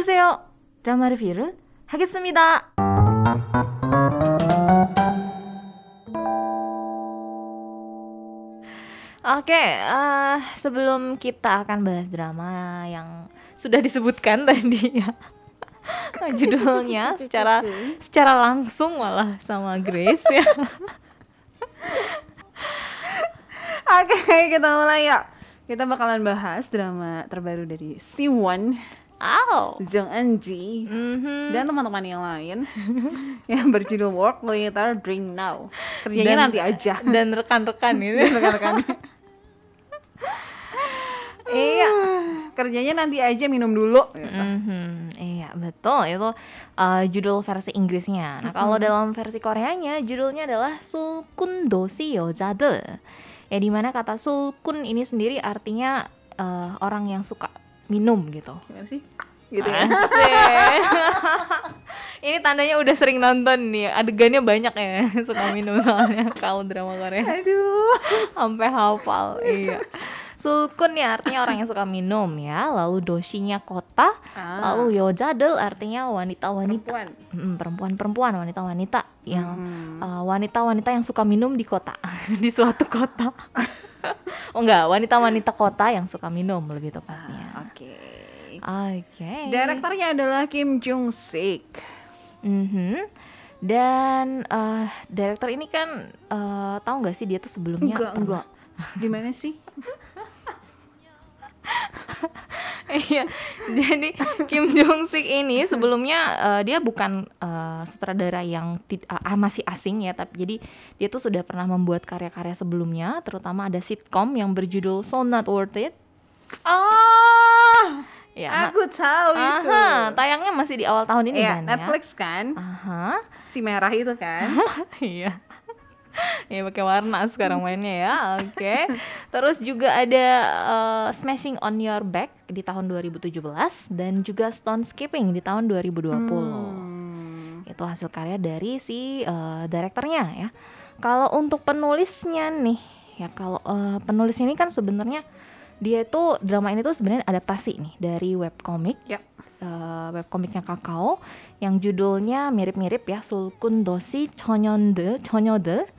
어서오세요. 드라마 리뷰를 하겠습니다. Oke, uh, sebelum kita akan bahas drama yang sudah disebutkan tadi ya judulnya secara secara langsung malah sama Grace ya. Oke, kita mulai ya. Kita bakalan bahas drama terbaru dari Siwon, Ow. Jung Eun Ji, Mhm. dan teman-teman yang lain yang berjudul Work Later, Drink Now. Kerjanya Dan- nanti aja. Dan rekan-rekan itu. Rekan-rekan. iya. Kerjanya nanti aja minum dulu. gitu. Mhm, iya betul itu uh, judul versi Inggrisnya. Nah kalau dalam versi Koreanya judulnya adalah Sulkun Dosi Yojade. Ya di mana kata sulkun ini sendiri artinya uh, orang yang suka minum gitu. Gimana sih? Gitu ya. Ini tandanya udah sering nonton nih adegannya banyak ya suka minum soalnya kalau drama Korea Aduh. sampai hafal iya sulkun ya artinya orang yang suka minum ya lalu doshinya kota Ah. lalu yojadel artinya wanita-wanita Perempuan. Perempuan-perempuan wanita-wanita yang Hmm. uh, wanita-wanita yang suka minum di kota di suatu kota oh enggak wanita-wanita kota yang suka minum lebih tepatnya Oke. oke Direkturnya adalah Kim Jung Sik. Mhm. dan uh, direktur ini kan uh, tahu nggak sih dia tuh sebelumnya Enggak, pernah- enggak. Gimana sih? Iya, jadi Kim Jong Sik ini sebelumnya eh, dia bukan eh, sutradara yang ah, masih asing ya, tapi jadi dia tuh sudah pernah membuat karya-karya sebelumnya, terutama ada sitkom yang berjudul So Not Worth It. Oh, Ya, aku tahu itu. aha, tayangnya masih di awal tahun ini Iya, kan Netflix kan? ya. Aha, Si merah itu kan? iya. Ya pakai warna sekarang mainnya ya, oke. Terus juga ada eh, Smashing on Your Back di tahun 2017 dan juga Stone Skipping di tahun 2020. Hmm. itu hasil karya dari si eh, direkturnya ya. Kalau untuk penulisnya nih, ya kalau eh, penulis ini kan sebenarnya dia itu drama ini tuh sebenarnya adaptasi nih dari webcomic, Ya. eh, webcomicnya Kakao yang judulnya mirip-mirip ya Sulkun Dosi Chonyonde Chonyode,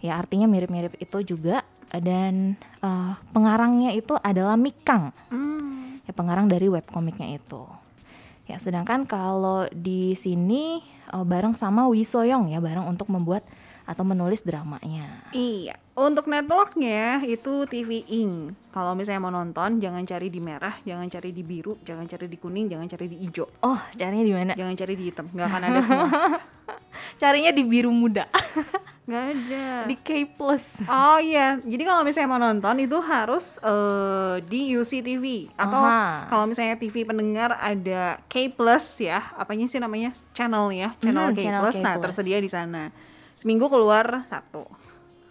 ya artinya mirip-mirip itu juga dan eh, pengarangnya itu adalah Mikang Hmm. ya pengarang dari webcomicnya itu. Ya, sedangkan kalau di sini eh, bareng sama Wi Soyong ya, bareng untuk membuat atau menulis dramanya. Iya, untuk networknya itu TV Ing. Kalau misalnya mau nonton, jangan cari di merah, jangan cari di biru, jangan cari di kuning, jangan cari di hijau, Oh, carinya di mana? jangan cari di hitam, nggak akan ada semua. Carinya di biru muda, Nggak ada. di K plus. Oh iya, jadi kalau misalnya mau nonton itu harus eh, di UCTV atau kalau misalnya TV pendengar ada K Plus ya, apanya sih namanya channel ya, channel Mhm, K channel Plus, K nah tersedia di sana. Seminggu keluar satu,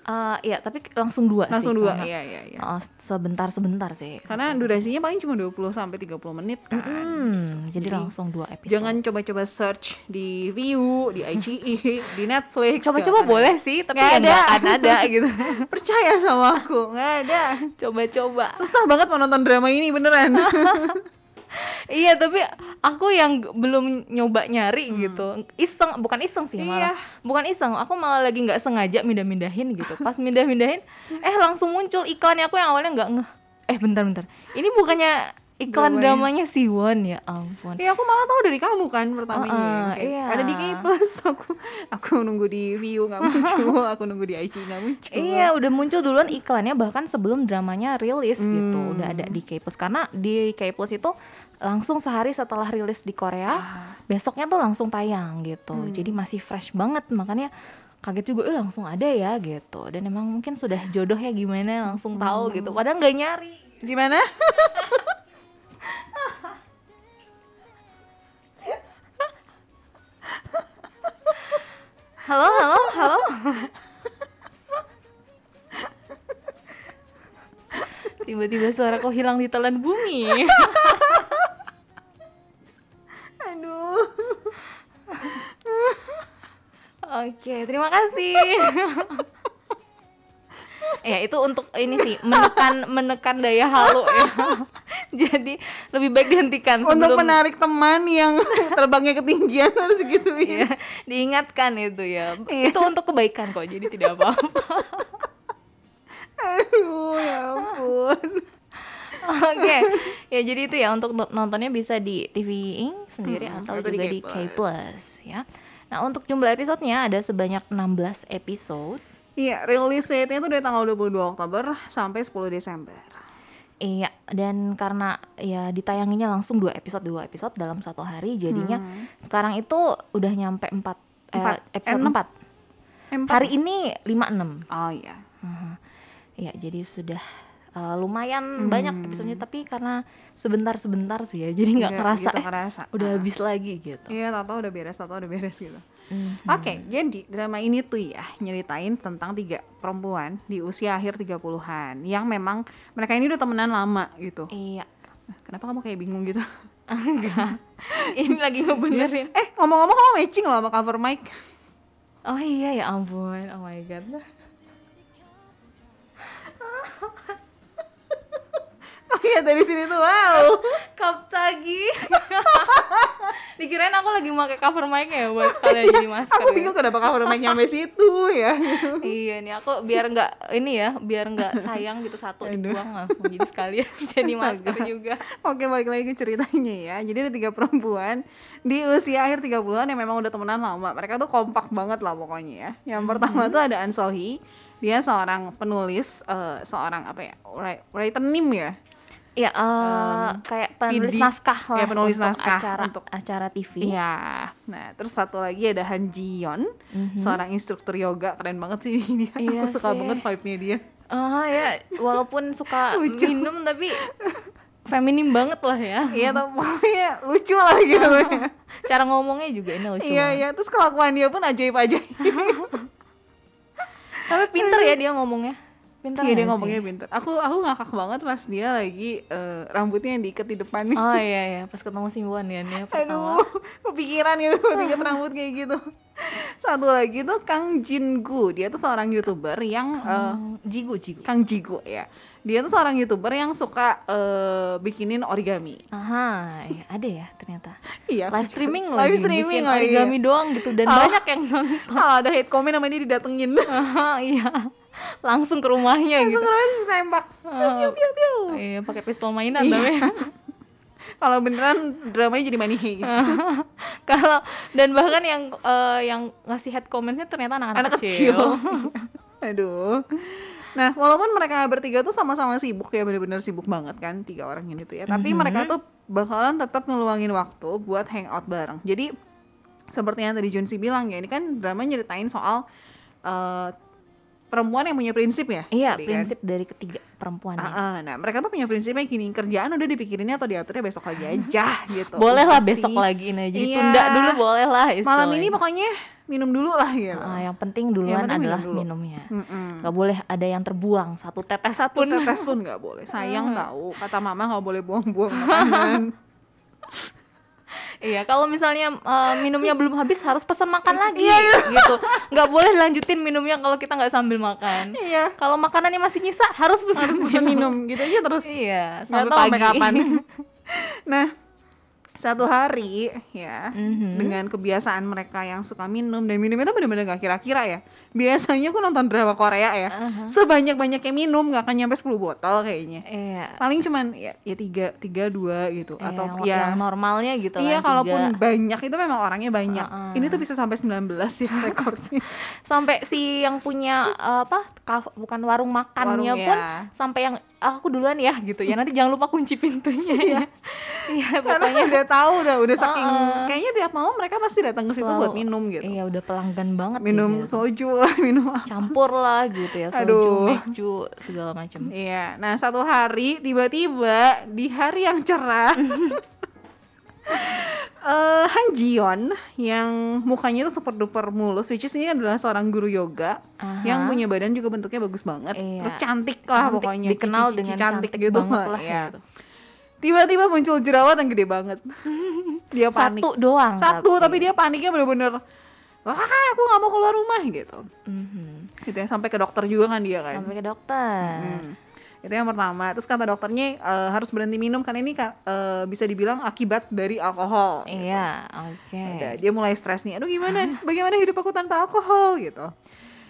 Eh, ya, tapi langsung dua langsung sih. dua, karena, iya iya iya. eh, sebentar-sebentar sih. Karena durasinya paling cuma 20 sampai 30 menit kan. Hmm, jadi, Jadi, langsung dua episode. Jangan coba-coba search di View, di IGE, di Netflix. coba-coba boleh sih, tapi Nggak ya nggak ada. akan ada gitu. Percaya sama aku, nggak ada. Coba-coba. Susah banget mau nonton drama ini beneran. Iya tapi aku yang belum nyoba nyari gitu iseng bukan iseng sih malah Iya. bukan iseng aku malah lagi nggak sengaja mindah-mindahin gitu pas mindah-mindahin eh langsung muncul iklannya aku yang awalnya nggak ngeh eh bentar-bentar ini bukannya iklan Dramanya. dramanya Siwon ya ampun Ya aku malah tahu dari kamu kan pertamanya. Kayak, iya. Ada di K Plus aku aku nunggu di View nggak muncul, aku nunggu di IG nggak muncul. Iya udah muncul duluan iklannya bahkan sebelum dramanya rilis gitu Hmm. udah ada di K Plus karena di K Plus itu langsung sehari setelah rilis di Korea Ah. besoknya tuh langsung tayang gitu Hmm. jadi masih fresh banget makanya kaget juga eh langsung ada ya gitu dan emang mungkin sudah jodoh ya gimana langsung tahu Hmm. gitu padahal nggak nyari Gimana? halo halo halo tiba-tiba suara kok hilang di telan bumi Oke, terima kasih. ya itu untuk ini sih menekan menekan daya halu ya Jadi lebih baik dihentikan Untuk sebelum menarik teman yang terbangnya ketinggian harus gitu Iya, diingatkan itu ya. Iya. Itu untuk kebaikan kok, jadi tidak apa-apa. Aduh, ya ampun. Oke, ya jadi itu ya untuk no- nontonnya bisa di TV Ing sendiri Mm-mm, atau juga di K+. K Plus ya. Nah untuk jumlah episodenya ada sebanyak 16 episode. Iya, release date-nya itu dari tanggal 22 Oktober sampai 10 Desember. Iya, dan karena ya ditayanginya langsung dua episode dua episode dalam satu hari, jadinya sekarang itu udah nyampe 4 Empat. eh, episode enam. 4. Empat. Hari ini 56. Oh iya. Ya, jadi sudah eh, lumayan banyak episodenya tapi karena sebentar-sebentar sih ya, jadi nggak kerasa gitu eh, kerasa. udah Ah. habis lagi gitu. Iya, tau-tau udah beres, tau-tau udah beres gitu. Hmm. Oke, jadi drama ini tuh ya nyeritain tentang tiga perempuan di usia akhir 30-an yang memang mereka ini udah temenan lama gitu. Iya. Nah, Kenapa kamu kayak bingung gitu? Enggak. Ini lagi ngebenerin. eh, ngomong-ngomong kamu matching loh sama cover mic. Oh iya ya ampun. Oh my god. Oh iya, dari sini tuh wow. Kapsagi. Dikirain aku lagi pakai cover mic ya buat sekalian jadi masker. Aku ya. bingung kenapa cover mic nyampe situ ya. Iya nih aku biar nggak ini ya, biar nggak sayang gitu satu dibuang langsung jadi sekalian jadi masker juga. Oke balik lagi ke ceritanya ya Jadi ada tiga perempuan di usia akhir 30-an yang memang udah temenan lama Mereka tuh kompak banget lah pokoknya ya Yang pertama tuh ada Ansohi Dia seorang penulis, eh, seorang apa ya, wri- writer name ya Iya, eh, kayak penulis PD. naskah lah Ya, penulis untuk naskah acara untuk- acara TV. Iya Nah terus satu lagi ada Han Ji Yeon Seorang instruktur yoga, keren banget sih dia Iya Aku suka sih. banget vibe-nya dia Ah ya, walaupun suka minum tapi feminim banget lah ya. Iya tapi pokoknya lucu lah gitu ya Cara ngomongnya juga ini lucu. Iya iya terus kelakuan dia pun ajaib-ajaib Tapi pinter ya dia ngomongnya. Pinter Iya dia ngomongnya sih? pinter. Aku aku ngakak banget pas dia lagi eh, rambutnya yang diikat di depan nih. Oh iya ya, pas ketemu Simbuan ya dia pertama. Aduh, kepikiran gitu diikat rambut kayak gitu. Satu lagi tuh Kang Jingu, dia tuh seorang youtuber yang eh, Hmm, jigu jigu. Kang Jigu ya. Dia tuh seorang youtuber yang suka eh, bikinin origami. Aha, iya, ada ya ternyata. Iya. Live streaming Live lagi, streaming bikin lagi. origami doang gitu dan Oh. banyak yang nonton. Kalau ada hate comment sama dia didatengin. Aha, iya. Langsung ke rumahnya Langsung gitu. terus nembak. Piu, piu, piu. Iya, pakai pistol mainan Iya. tapi. Kalau beneran dramanya jadi money heist. Kalau dan bahkan yang eh, yang ngasih head commentnya ternyata anak-anak anak kecil. Aduh. Nah, walaupun mereka bertiga tuh sama-sama sibuk ya, bener-bener sibuk banget kan tiga orang ini tuh ya. Tapi mereka tuh bakalan tetap ngeluangin waktu buat hangout bareng. Jadi seperti yang tadi Junsi bilang ya, ini kan drama nyeritain soal eh, perempuan yang punya prinsip ya. Iya, tadi kan. prinsip dari ketiga perempuan Ah, ini. ah. nah, mereka tuh punya prinsipnya gini, kerjaan udah dipikirinnya atau diaturnya besok lagi aja gitu. Boleh lah besok lagi ini aja Iya. ditunda dulu boleh lah Malam ini pokoknya minum dulu lah gitu. Ah, yang penting duluan penting minum adalah dulu. minumnya. Mm-mm. Gak boleh ada yang terbuang satu tetes satu pun. tetes pun nggak boleh sayang tahu kata mama nggak boleh buang-buang makanan Iya, kalau misalnya eh, minumnya belum habis harus pesan makan lagi Iya, gitu. Nggak boleh lanjutin minumnya kalau kita nggak sambil makan. iya Kalau makanannya masih nyisa harus pesan harus bisa minum gitu aja terus Iya, sampai sampai pagi. kapan nah satu hari ya Mhm. dengan kebiasaan mereka yang suka minum dan minumnya itu bener-bener gak kira-kira ya biasanya aku nonton drama Korea ya sebanyak-banyaknya minum gak akan nyampe 10 botol kayaknya Iya. paling cuman ya, ya tiga tiga dua gitu Iya, atau yang- ya yang normalnya gitu Iya, kan, kalaupun tiga. banyak itu memang orangnya banyak. Heeh. Ini tuh bisa sampai 19 ya rekornya. sampai si yang punya eh, apa bukan warung makannya Warung, pun ya. sampai yang "Ah, aku duluan ya gitu ya nanti jangan lupa kunci pintunya ya iya Karena pokoknya udah tahu udah udah saking Heeh. kayaknya tiap malam mereka pasti datang ke situ selalu- buat minum gitu. iya udah pelanggan banget Minum situ. soju lah, minum apa. campur lah gitu ya soju Aduh. meju segala macam Iya, nah satu hari tiba-tiba di hari yang cerah eh Han Jion yang mukanya tuh super duper mulus, which is ini adalah seorang guru yoga Aha. yang punya badan juga bentuknya bagus banget, Iya. terus cantik lah Cantik, pokoknya, dikenal cici-cici dengan cantik, cantik gitu banget lah ya. gitu. Tiba-tiba muncul jerawat yang gede banget. dia panik. satu doang Satu, tapi dia paniknya bener-bener wah aku nggak mau keluar rumah gitu. Mhm. Gitu ya sampai ke dokter juga kan dia kan. sampai ke dokter Hmm. Itu yang pertama. Terus kata dokternya eh, harus berhenti minum karena ini eh, bisa dibilang akibat dari alkohol. Iya, oke. Udah, dia mulai stres nih. Aduh gimana? Bagaimana hidup aku tanpa alkohol gitu.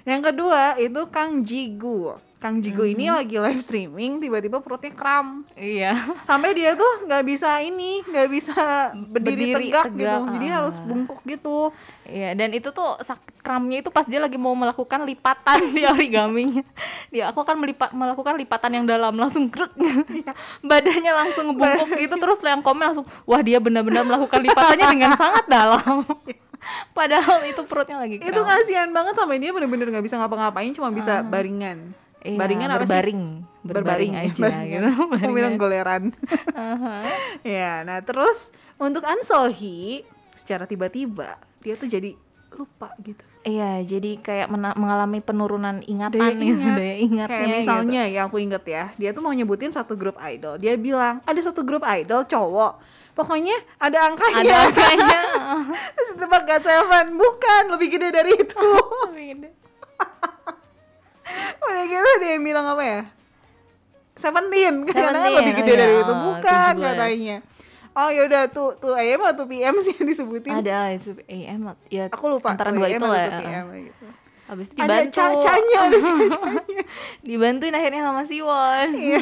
Yang kedua itu Kang Jigu. Kang Jigu ini Mhm. lagi live streaming tiba-tiba perutnya kram. Iya. Sampai dia tuh nggak bisa ini, nggak bisa berdiri, Berdiri tegak, tegak, gitu. Jadi ah. harus bungkuk gitu. Iya, dan itu tuh sakit kramnya itu pas dia lagi mau melakukan lipatan di origaminya. Dia aku akan melipat melakukan lipatan yang dalam langsung grek. Iya. Badannya langsung ngebungkuk gitu terus yang komen langsung wah dia benar-benar melakukan lipatannya dengan sangat dalam. Padahal itu perutnya lagi Itu kram. kasihan banget sampai dia bener-bener nggak bisa ngapa-ngapain, cuma bisa baringan. Iya, baringan apa sih? berbaring, berbaring aja baringan. gitu. Mau bilang goleran. ya, nah terus untuk Ansohi secara tiba-tiba dia tuh jadi lupa gitu. Iya, jadi kayak mena- mengalami penurunan ingatan Daya ya, ingat. daya ingatnya Kayak gitu. misalnya ya aku inget ya, dia tuh mau nyebutin satu grup idol. Dia bilang ada satu grup idol cowok. Pokoknya ada angkanya. ada angkanya. Terus tebak God Seven, bukan lebih gede dari itu. Udah gitu dia bilang apa ya? Seventeen, karena kan Seventeen, lebih oh gede iya, dari itu, oh, bukan 17. katanya. Oh yaudah tuh tuh AM atau PM sih yang disebutin. ada itu AM ya Aku lupa. antara dua itu atau lah tuh ya. PM gitu. Habis itu Ada dibantu. cacanya, ada cacanya. Dibantuin akhirnya sama Siwon. Iya.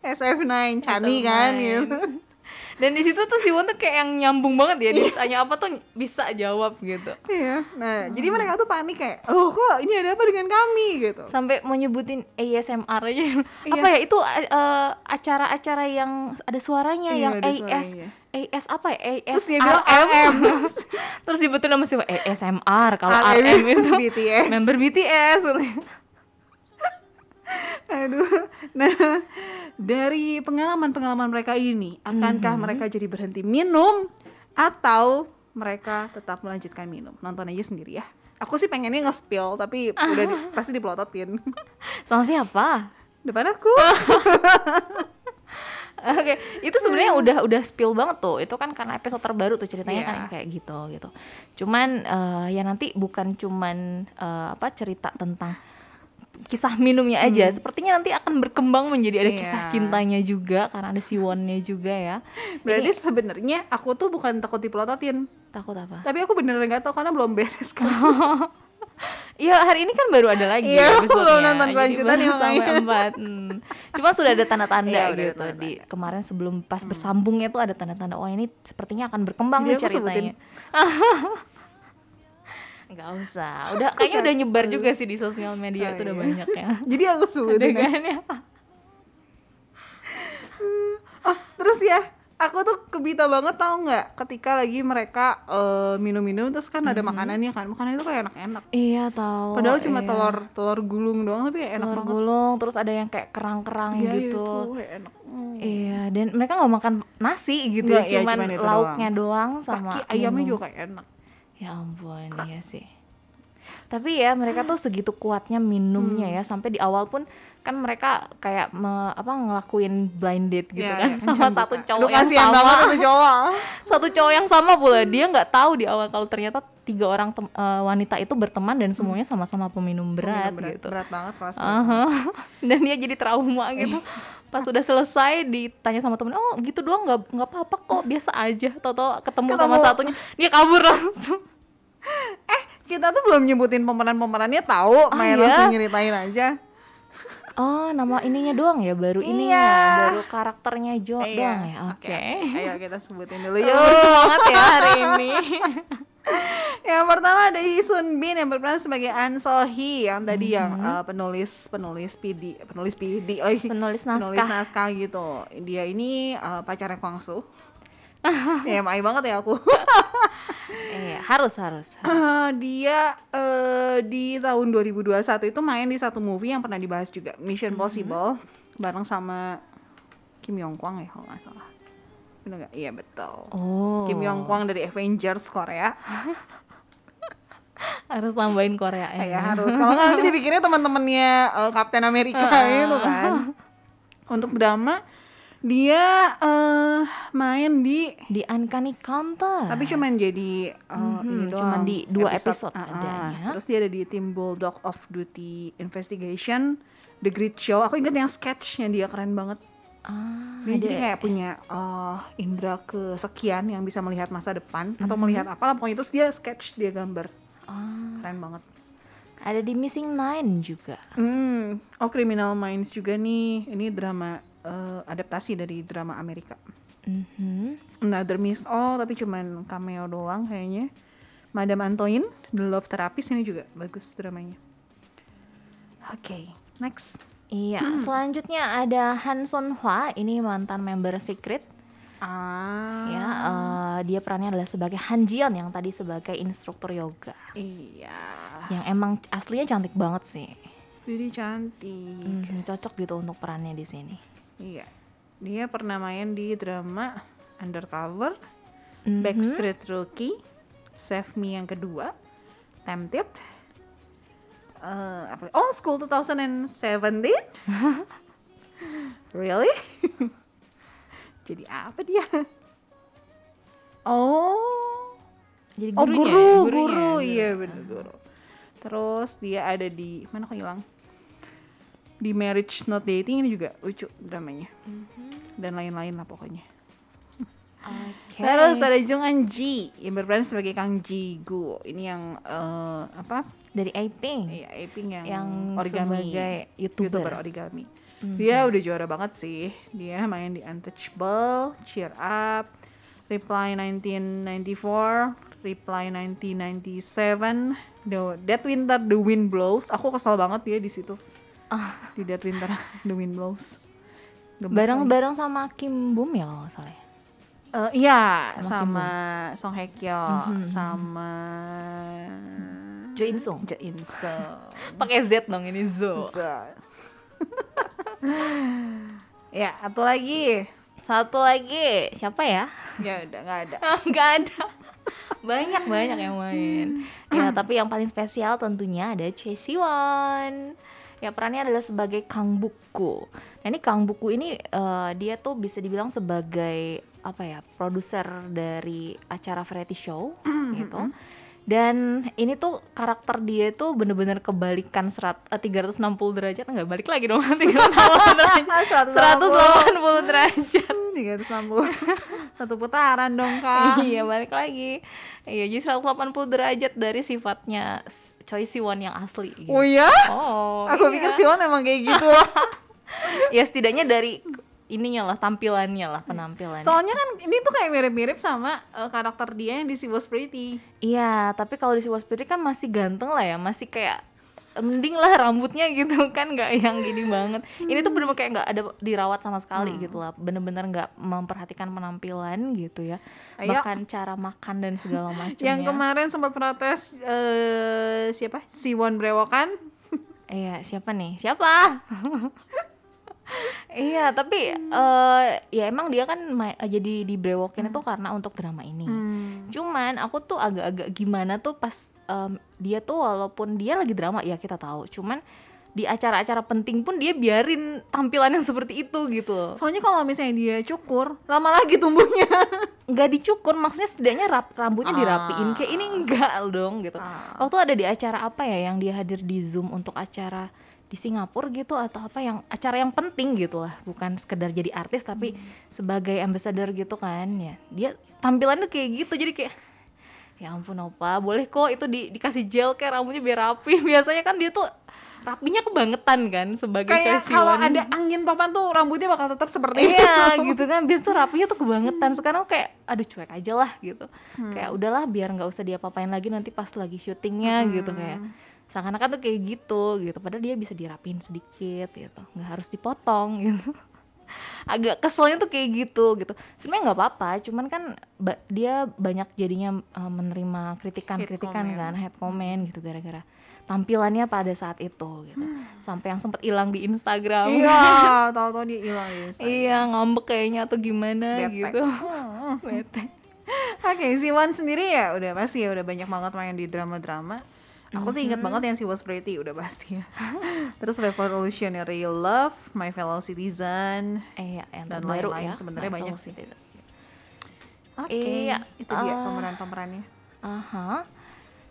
SF9 Chani kan SF9. gitu. Dan di situ tuh Siwon tuh kayak yang nyambung banget ya, ditanya apa tuh bisa jawab gitu. Iya. Nah, jadi mereka tuh panik kayak, "Loh, kok ini ada apa dengan kami?" gitu. Sampai mau nyebutin ASMR aja. Iya. Apa ya itu eh, acara-acara yang ada suaranya Iya, yang ada AS suaranya. AS apa ya? AS Terus dia bilang RM. Terus disebutin sama Siwon ASMR kalau RM itu BTS. member BTS. Aduh. Nah, dari pengalaman-pengalaman mereka ini, akankah Mhm. mereka jadi berhenti minum atau mereka tetap melanjutkan minum? Nonton aja sendiri ya. Aku sih pengennya nge-spill, tapi udah di, pasti dipelototin. Sama siapa? Depan aku. Oke, itu sebenarnya udah udah spill banget tuh. Itu kan karena episode terbaru tuh ceritanya kan Iya. kayak gitu gitu. Cuman eh, ya nanti bukan cuman eh, apa cerita tentang kisah minumnya aja. Sepertinya nanti akan berkembang menjadi ada Hmm. Iya. kisah cintanya juga karena ada Siwonnya juga ya. Berarti sebenarnya aku tuh bukan takut dipelototin, Takut apa? tapi aku beneran nggak tahu karena belum beres kan. Iya hari ini kan baru ada lagi Iya, belum nonton Jadi kelanjutannya baru sampai empat. Hmm. Cuma sudah ada tanda-tanda Iya, ada gitu tanda-tanda. di kemarin sebelum pas bersambungnya tuh ada tanda-tanda oh ini sepertinya akan berkembang Jadi nih aku ceritanya. Nggak usah. Udah kayaknya udah nyebar juga sih di sosial media Oh, itu udah iya. banyak ya. Jadi aku sebutin aja. Adegannya. Oh, terus ya, aku tuh kebita banget tau nggak ketika lagi mereka eh, minum-minum terus kan ada makanannya kan, makanan itu kayak enak-enak. Iya tahu. Padahal cuma iya. telur telur gulung doang tapi enak telur banget. gulung terus ada yang kayak kerang-kerang Iya, gitu. itu kayak enak. Hmm. Iya, dan mereka nggak makan nasi gitu, Nggak, iya, cuman, cuman itu lauknya doang, sama Kaki ayamnya juga kayak enak. Ya ampun, iya sih. Tapi ya mereka tuh segitu kuatnya minumnya Hmm. ya sampai di awal pun kan mereka kayak me- apa ngelakuin blind date gitu Iya, kan kayak sama kencan satu cowok yang sama. banget itu cowok. Satu cowok yang sama pula. Dia nggak tahu di awal kalau ternyata tiga orang tem- eh, wanita itu berteman dan semuanya sama-sama peminum berat, berat, gitu. berat banget kelas Aha. Dan dia jadi trauma gitu. Pas udah selesai ditanya sama temen, oh gitu doang nggak nggak apa-apa kok biasa aja. Toto ketemu, sama Ketemu. satunya, dia kabur langsung. Kita tuh belum nyebutin pemeran-pemerannya tahu, Ah, main iya? langsung nyeritain aja. Oh, nama ininya doang ya, baru ininya, Iya. baru karakternya Jo Iya, doang ya. Oke. Ayo kita sebutin dulu Yuk, bersemangat ya hari ini. Yang pertama ada Lee Sun Bin yang berperan sebagai An So Hee yang tadi yang Mm-hmm. uh, penulis penulis PD penulis PD lagi Penulis penulis naskah. naskah gitu. Dia ini uh, pacarnya Kwang Soo. ya emang banget ya aku. Iya, harus harus. Eh, dia eh, di tahun 2021 itu main di satu movie yang pernah dibahas juga Mission Mm-hmm. Possible bareng sama Kim Yong Kwang ya kalau nggak salah. Bener nggak? Iya betul. Oh. Kim Yong Kwang dari Avengers Korea. harus tambahin Korea ya. ya harus kalau nggak nanti dipikirnya teman-temannya uh, Captain America itu kan untuk drama dia eh main di Di Uncanny Counter. tapi cuman jadi uh, Mhm, ini doang cuman di dua episode Ah, ah. adanya. terus dia ada di tim Bulldog of Duty Investigation The Great Show aku inget yang sketchnya dia keren banget Ah, dia jadi kayak punya eh, indera kesekian yang bisa melihat masa depan atau Mhm. melihat apa lah pokoknya terus dia sketch dia gambar ah, keren banget ada di Missing Nine juga. Hmm, oh Criminal Minds juga nih. Ini drama eh, adaptasi dari drama Amerika. Mhm. Another Miss All tapi cuman cameo doang kayaknya. Madame Antoine, The Love Therapist ini juga bagus dramanya. Oke, next. Iya, Hmm. selanjutnya ada Han Son Hwa, ini mantan member Secret. Ah, Ya, eh, dia perannya adalah sebagai Han Jion yang tadi sebagai instruktur yoga. iya. Yang emang aslinya cantik banget sih. Jadi cantik. Mhm, cocok gitu untuk perannya di sini. Iya. Dia pernah main di drama Undercover, Mhm. Backstreet Rookie, Save Me yang kedua, Tempted, apa? Oh, School 2017. really? Jadi apa dia? Oh, Jadi oh gurunya, guru, gurunya, guru, guru. iya bener guru. Terus dia ada di mana kok hilang? Di Marriage Not Dating ini juga lucu dramanya. Dan lain-lain lah pokoknya. Oke. Terus ada Jung An Ji yang berperan sebagai Kang Ji Gu. Ini yang eh, apa? Dari Aping Iya, Aping yang, yang origami. sebagai YouTuber. YouTuber origami. Dia udah juara banget sih. Dia main di Untouchable, Cheer Up, Reply 1994, Reply 1997, The Dead Winter The Wind Blows. Aku kesal banget dia di situ. Di Dead Winter The Wind Blows. Bareng-bareng sama Kim Bum ya kalau nggak salah. Eh, iya, Sama sama, Song Hye Kyo, Mhm. sama Jo In Sung. Jo In Sung. Pakai Z dong ini Zo. Zo. ya, satu lagi. Satu lagi, siapa ya? Ya udah nggak ada. Nggak ada. Banyak banyak yang main. ya, tapi yang paling spesial tentunya ada Choi Siwon. Ya perannya adalah sebagai Kang Buku. Nah ini Kang Buku ini eh, dia tuh bisa dibilang sebagai apa ya produser dari acara variety show gitu. Dan ini tuh karakter dia tuh bener-bener kebalikan serat, eh, 360 derajat. Enggak balik lagi dong. 360 derajat. 180 derajat. 360 satu putaran dong kak. Iya balik lagi. Iya jadi 180 derajat dari sifatnya Choi Siwon yang asli gitu. oh iya? Oh aku iya. pikir Sion emang kayak gitu. Ya setidaknya dari ininya lah tampilannya lah penampilannya soalnya kan ini tuh kayak mirip-mirip sama eh, karakter dia yang di Si Was Pretty iya tapi kalau di Siwa Spirit kan masih ganteng lah ya masih kayak mending lah rambutnya gitu kan nggak yang gini banget ini tuh bener-bener kayak nggak ada dirawat sama sekali Hmm. gitu lah bener-bener nggak memperhatikan penampilan gitu ya Ayo. bahkan cara makan dan segala macamnya yang kemarin sempat protes eh siapa Siwon Brewokan Iya, siapa nih? Siapa? iya, tapi eh ya emang dia kan jadi di brewokin itu karena untuk drama ini. Hmm. Cuman aku tuh agak-agak gimana tuh pas em, dia tuh walaupun dia lagi drama ya kita tahu. Cuman di acara-acara penting pun dia biarin tampilan yang seperti itu gitu loh. soalnya kalau misalnya dia cukur lama lagi tumbuhnya Nggak dicukur, maksudnya setidaknya rap, rambutnya Ah. dirapiin. Kayak ini enggak dong gitu. Ah. Waktu ada di acara apa ya yang dia hadir di Zoom untuk acara di Singapura gitu atau apa yang acara yang penting gitu lah. Bukan sekedar jadi artis tapi sebagai ambassador gitu kan ya. Dia tampilan tuh kayak gitu jadi kayak ya ampun opa boleh kok itu di, dikasih gel kayak rambutnya biar rapi. Biasanya kan dia tuh rapinya kebangetan kan sebagai kayak kalau ada angin topan tuh rambutnya bakal tetap seperti iya itu. gitu kan. Biasa tuh rapinya tuh kebangetan. Sekarang kayak aduh cuek aja lah gitu. Hmm. kayak udahlah biar nggak usah diapa-apain lagi nanti pas lagi syutingnya gitu kayak. Hmm. Seakan-akan tuh kayak gitu gitu. Padahal dia bisa dirapin sedikit gitu. Nggak harus dipotong gitu. Agak keselnya tuh kayak gitu gitu. Sebenarnya nggak apa-apa cuman kan ba- dia banyak jadinya uh, menerima kritikan-kritikan kan head comment gitu gara-gara tampilannya pada saat itu gitu. Sampai yang sempet hilang di Instagram. Iya tahu-tahu dia hilang ya Iya ngambek kayaknya atau gimana Bete. gitu. Bete. Oke, Siwan sendiri ya udah pasti ya udah banyak banget main di drama-drama. Aku sih inget banget yang si Was Pretty udah pasti ya. Terus Revolutionary Love, My Fellow Citizen. Eh, ya, yang Dan lain-lain ya. sebenarnya banyak sih. Oke, Iya, itu dia eh, pemeran-pemerannya. Aha.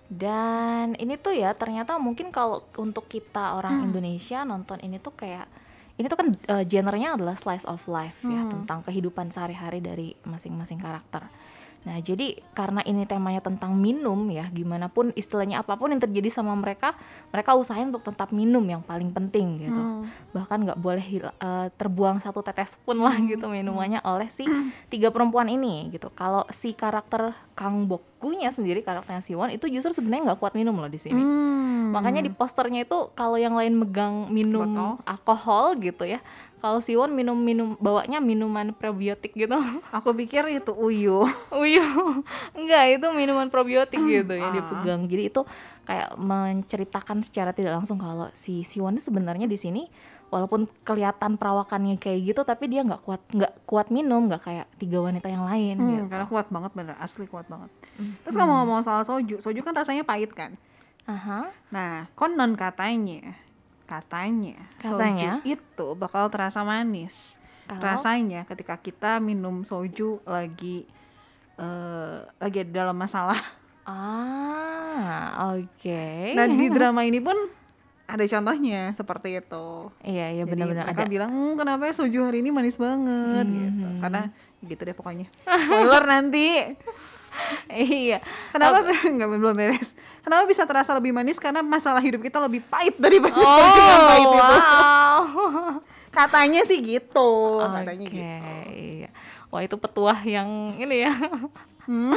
Dan ini tuh ya ternyata mungkin kalau untuk kita orang Hmm. Indonesia nonton ini tuh kayak ini tuh kan uh, genrenya adalah slice of life ya Hmm. tentang kehidupan sehari-hari dari masing-masing karakter. Nah, jadi karena ini temanya tentang minum ya, gimana pun istilahnya apa pun yang terjadi sama mereka, mereka usahain untuk tetap minum yang paling penting gitu. Hmm. Bahkan nggak boleh uh, terbuang satu tetes pun lah Hmm. gitu minumannya oleh si tiga perempuan ini gitu. Kalau si karakter Kang Bokunya sendiri karakternya Siwon itu justru sebenarnya nggak kuat minum loh di sini. Hmm. Makanya di posternya itu kalau yang lain megang minum Botol. alkohol gitu ya. Kalau Siwon minum minum bawanya minuman probiotik gitu. Aku pikir itu uyu. Uyu. Enggak, itu minuman probiotik gitu yang dia Ah. pegang. Jadi itu kayak menceritakan secara tidak langsung kalau si Siwon sebenarnya di sini walaupun kelihatan perawakannya kayak gitu tapi dia nggak kuat nggak kuat minum nggak kayak tiga wanita yang lain Hmm, gitu. karena kuat banget bener, asli kuat banget. Terus ngomong-ngomong soal soju, soju kan rasanya pahit kan? Aha. Nah, konon katanya, katanya, Katanya? soju itu bakal terasa manis. Kalau? Rasanya ketika kita minum soju lagi eh lagi ada dalam masalah. Ah, oke. Nah, di drama ini pun ada contohnya seperti itu. Iya, iya benar-benar mereka ada. bilang, "Hmm, kenapa ya soju hari ini manis banget gitu. Hmm. Karena gitu deh pokoknya. Spoiler nanti. Iya. Kenapa nggak belum beres? Kenapa bisa terasa lebih manis? Karena masalah hidup kita lebih pahit daripada Oh, pahit itu. wow. Katanya sih gitu, katanya Oke, gitu. iya. Wah itu petuah yang ini ya. Hmm?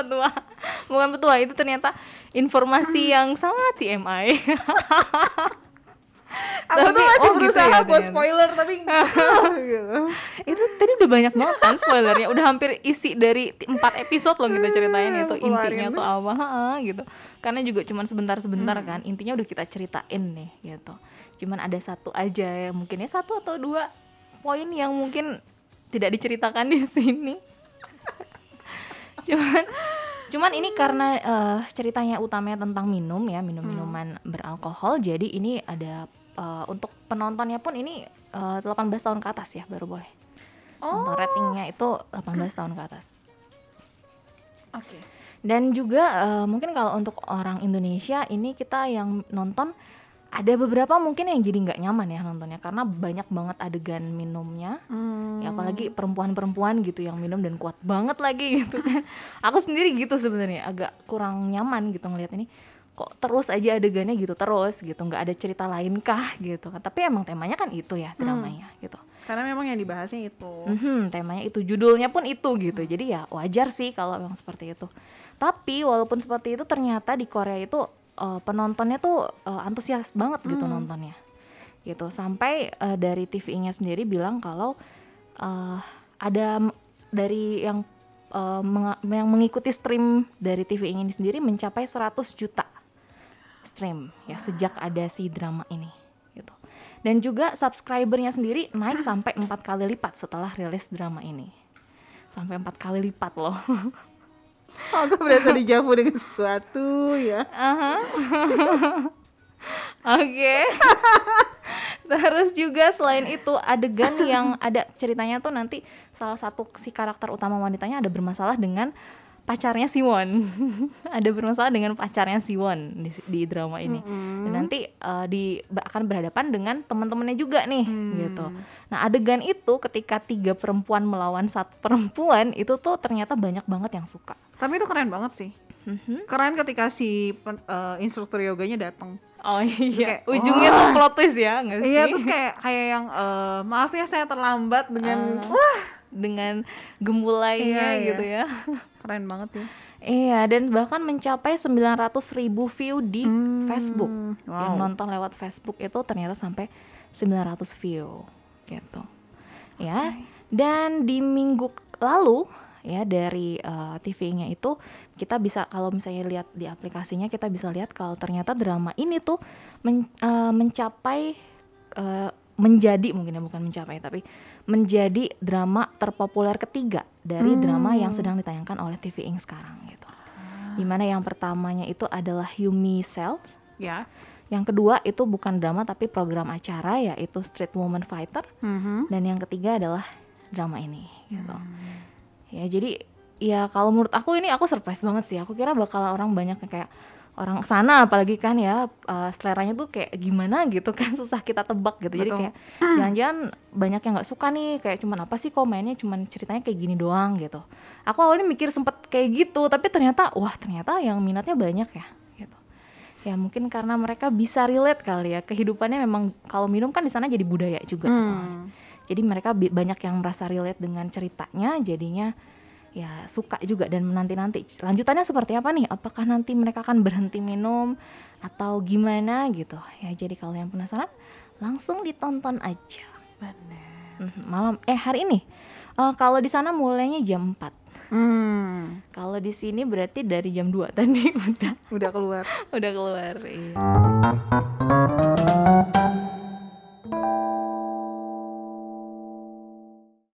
petuah. Bukan petuah, itu ternyata informasi yang sangat TMI. Aku Tapi- tuh masih oh, gitu berusaha ya buat ternyata. spoiler tapi gitu. itu tadi udah banyak banget kan spoilernya. Udah hampir isi dari empat episode loh kita ceritain itu intinya tuh apa gitu. Karena juga cuman sebentar-sebentar Hmm. kan. Intinya udah kita ceritain nih gitu. Cuman ada satu aja ya mungkin ya satu atau dua poin yang mungkin tidak diceritakan di sini. cuman cuman ini karena eh, ceritanya utamanya tentang minum ya minum minuman beralkohol jadi ini ada eh, untuk penontonnya pun ini eh, 18 tahun ke atas ya baru boleh. Oh, untuk ratingnya itu 18 tahun ke atas. Oke. dan juga eh, mungkin kalau untuk orang Indonesia ini kita yang nonton ada beberapa mungkin yang jadi nggak nyaman ya nontonnya karena banyak banget adegan minumnya. Hmm. ya apalagi perempuan-perempuan gitu yang minum dan kuat banget lagi gitu. Kan aku sendiri gitu sebenarnya agak kurang nyaman gitu ngelihat ini kok terus aja adegannya gitu terus gitu nggak ada cerita lain kah gitu kan. Tapi emang temanya kan itu ya dramanya gitu. Karena memang yang dibahasnya itu. Mhm, temanya itu judulnya pun itu gitu. Jadi ya wajar sih kalau memang seperti itu. Tapi walaupun seperti itu ternyata di Korea itu eh, penontonnya tuh eh, antusias banget gitu nontonnya. Gitu. Sampai eh, dari TVI-nya sendiri bilang kalau eh, ada dari yang eh, menga- yang mengikuti stream dari TVI ini sendiri mencapai 100 juta stream ya sejak ada si drama ini gitu. Dan juga subscribernya sendiri naik sampai empat kali lipat setelah rilis drama ini. Sampai empat kali lipat loh. Aku berasa dijavu dengan sesuatu ya. Oke. Terus juga selain itu adegan yang ada ceritanya tuh nanti salah satu si karakter utama wanitanya ada bermasalah dengan pacarnya Siwon. ada bermasalah dengan pacarnya Siwon di, di drama ini. Dan nanti eh, di akan berhadapan dengan teman-temannya juga nih gitu. Nah, adegan itu ketika tiga perempuan melawan satu perempuan itu tuh ternyata banyak banget yang suka. Tapi itu keren banget sih. Mhm. Keren ketika si eh, instruktur yoganya datang. Oh iya, Kayak, ujungnya tuh plot twist ya, nggak sih? Iya, terus kayak kayak yang eh, maaf ya saya terlambat dengan Ah. wah, dengan gemulainya Iya, iya. gitu ya. keren banget ya. Iya, dan bahkan mencapai 900 ribu view di Hmm, Facebook. Yang wow. nonton lewat Facebook itu ternyata sampai 900 view gitu. Ya. Dan di minggu lalu ya dari eh, TV-nya itu kita bisa kalau misalnya lihat di aplikasinya kita bisa lihat kalau ternyata drama ini tuh men- eh, mencapai eh, menjadi mungkin ya bukan mencapai tapi menjadi drama terpopuler ketiga dari drama yang sedang ditayangkan oleh TV Ink sekarang gitu. Di mana yang pertamanya itu adalah Yumi Cells, Ya. yang kedua itu bukan drama tapi program acara yaitu Street Woman Fighter, Mhm. dan yang ketiga adalah drama ini gitu. Ya jadi ya kalau menurut aku ini aku surprise banget sih. Aku kira bakal orang banyak yang kayak orang sana apalagi kan ya uh, seleranya tuh kayak gimana gitu kan susah kita tebak gitu jadi Betul. kayak jangan-jangan banyak yang nggak suka nih kayak cuman apa sih kok mainnya cuman ceritanya kayak gini doang gitu aku awalnya mikir sempet kayak gitu tapi ternyata wah ternyata yang minatnya banyak ya gitu ya mungkin karena mereka bisa relate kali ya kehidupannya memang kalau minum kan di sana jadi budaya juga Hmm. soalnya. jadi mereka banyak yang merasa relate dengan ceritanya jadinya ya suka juga dan menanti-nanti. Lanjutannya seperti apa nih? Apakah nanti mereka akan berhenti minum atau gimana gitu? Ya jadi kalau yang penasaran langsung ditonton aja. Bener. Mhm, malam eh hari ini. Eh, kalau di sana mulainya jam 4 Hmm, kalau di sini berarti dari jam 2 tadi udah. Udah keluar. udah keluar iya.